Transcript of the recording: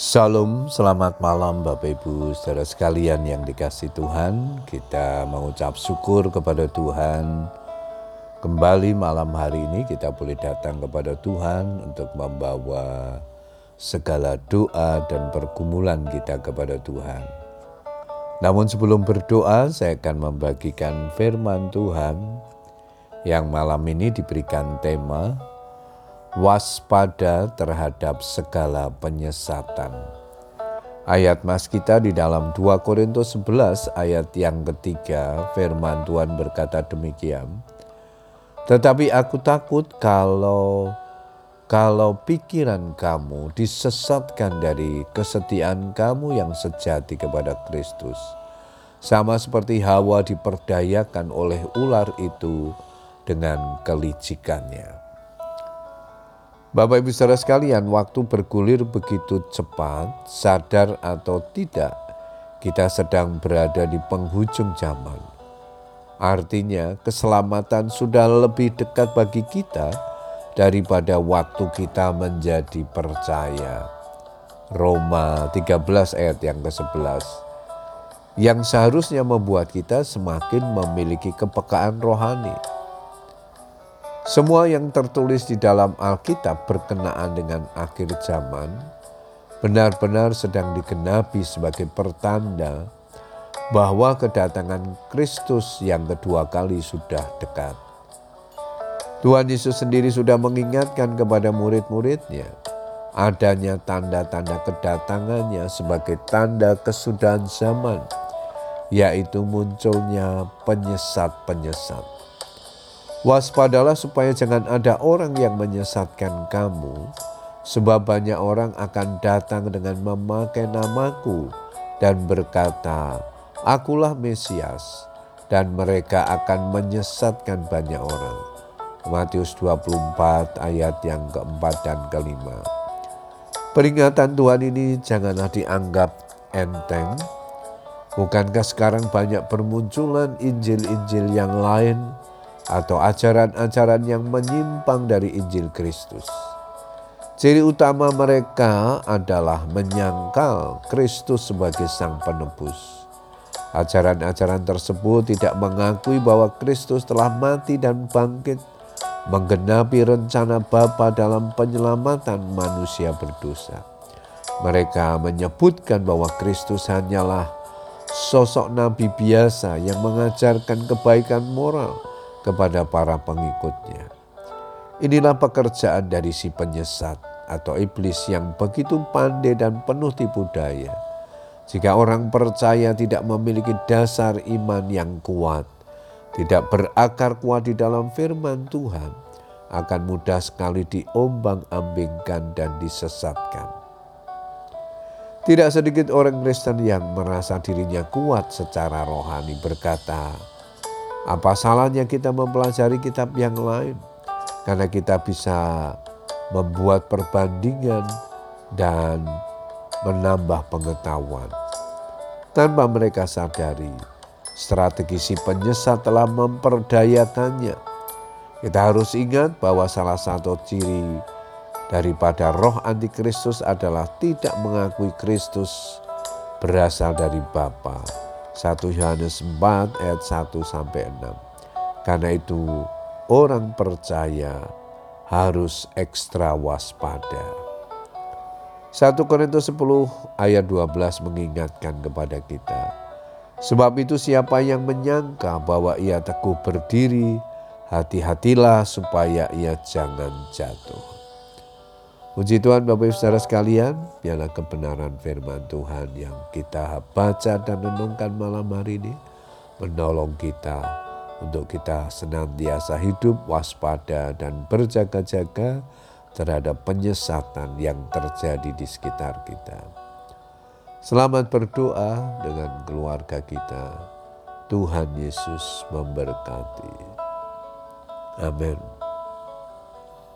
Salam, selamat malam Bapak Ibu saudara sekalian yang dikasih Tuhan. Kita mengucap syukur kepada Tuhan. Kembali malam hari ini kita boleh datang kepada Tuhan untuk membawa segala doa dan pergumulan kita kepada Tuhan. Namun sebelum berdoa saya akan membagikan firman Tuhan yang malam ini diberikan tema waspada terhadap segala penyesatan. Ayat mas kita di dalam 2 Korintus 11 ayat yang ketiga firman Tuhan berkata demikian. Tetapi aku takut kalau kalau pikiran kamu disesatkan dari kesetiaan kamu yang sejati kepada Kristus. Sama seperti Hawa diperdayakan oleh ular itu dengan kelicikannya. Bapak Ibu saudara sekalian, waktu bergulir begitu cepat, sadar atau tidak, kita sedang berada di penghujung zaman. Artinya, keselamatan sudah lebih dekat bagi kita daripada waktu kita menjadi percaya. Roma 13 ayat yang ke-11 yang seharusnya membuat kita semakin memiliki kepekaan rohani semua yang tertulis di dalam Alkitab berkenaan dengan akhir zaman benar-benar sedang digenapi sebagai pertanda bahwa kedatangan Kristus yang kedua kali sudah dekat. Tuhan Yesus sendiri sudah mengingatkan kepada murid-muridnya adanya tanda-tanda kedatangannya sebagai tanda kesudahan zaman, yaitu munculnya penyesat-penyesat. Waspadalah supaya jangan ada orang yang menyesatkan kamu, sebab banyak orang akan datang dengan memakai namaku dan berkata, Akulah Mesias, dan mereka akan menyesatkan banyak orang. Matius 24 ayat yang keempat dan kelima. Peringatan Tuhan ini janganlah dianggap enteng. Bukankah sekarang banyak bermunculan Injil-Injil yang lain atau ajaran-ajaran yang menyimpang dari Injil Kristus. Ciri utama mereka adalah menyangkal Kristus sebagai Sang Penebus. Ajaran-ajaran tersebut tidak mengakui bahwa Kristus telah mati dan bangkit, menggenapi rencana Bapa dalam penyelamatan manusia berdosa. Mereka menyebutkan bahwa Kristus hanyalah sosok nabi biasa yang mengajarkan kebaikan moral kepada para pengikutnya. Inilah pekerjaan dari si penyesat atau iblis yang begitu pandai dan penuh tipu daya. Jika orang percaya tidak memiliki dasar iman yang kuat, tidak berakar kuat di dalam firman Tuhan, akan mudah sekali diombang-ambingkan dan disesatkan. Tidak sedikit orang Kristen yang merasa dirinya kuat secara rohani berkata, apa salahnya kita mempelajari kitab yang lain? Karena kita bisa membuat perbandingan dan menambah pengetahuan. Tanpa mereka sadari, strategi si penyesat telah memperdayakannya. Kita harus ingat bahwa salah satu ciri daripada roh antikristus adalah tidak mengakui Kristus berasal dari Bapa 1 Yohanes 4 ayat 1 sampai 6. Karena itu orang percaya harus ekstra waspada. 1 Korintus 10 ayat 12 mengingatkan kepada kita. Sebab itu siapa yang menyangka bahwa ia teguh berdiri, hati-hatilah supaya ia jangan jatuh. Puji Tuhan Bapak Ibu Saudara sekalian, biarlah kebenaran firman Tuhan yang kita baca dan renungkan malam hari ini menolong kita untuk kita senantiasa hidup waspada dan berjaga-jaga terhadap penyesatan yang terjadi di sekitar kita. Selamat berdoa dengan keluarga kita. Tuhan Yesus memberkati. Amin.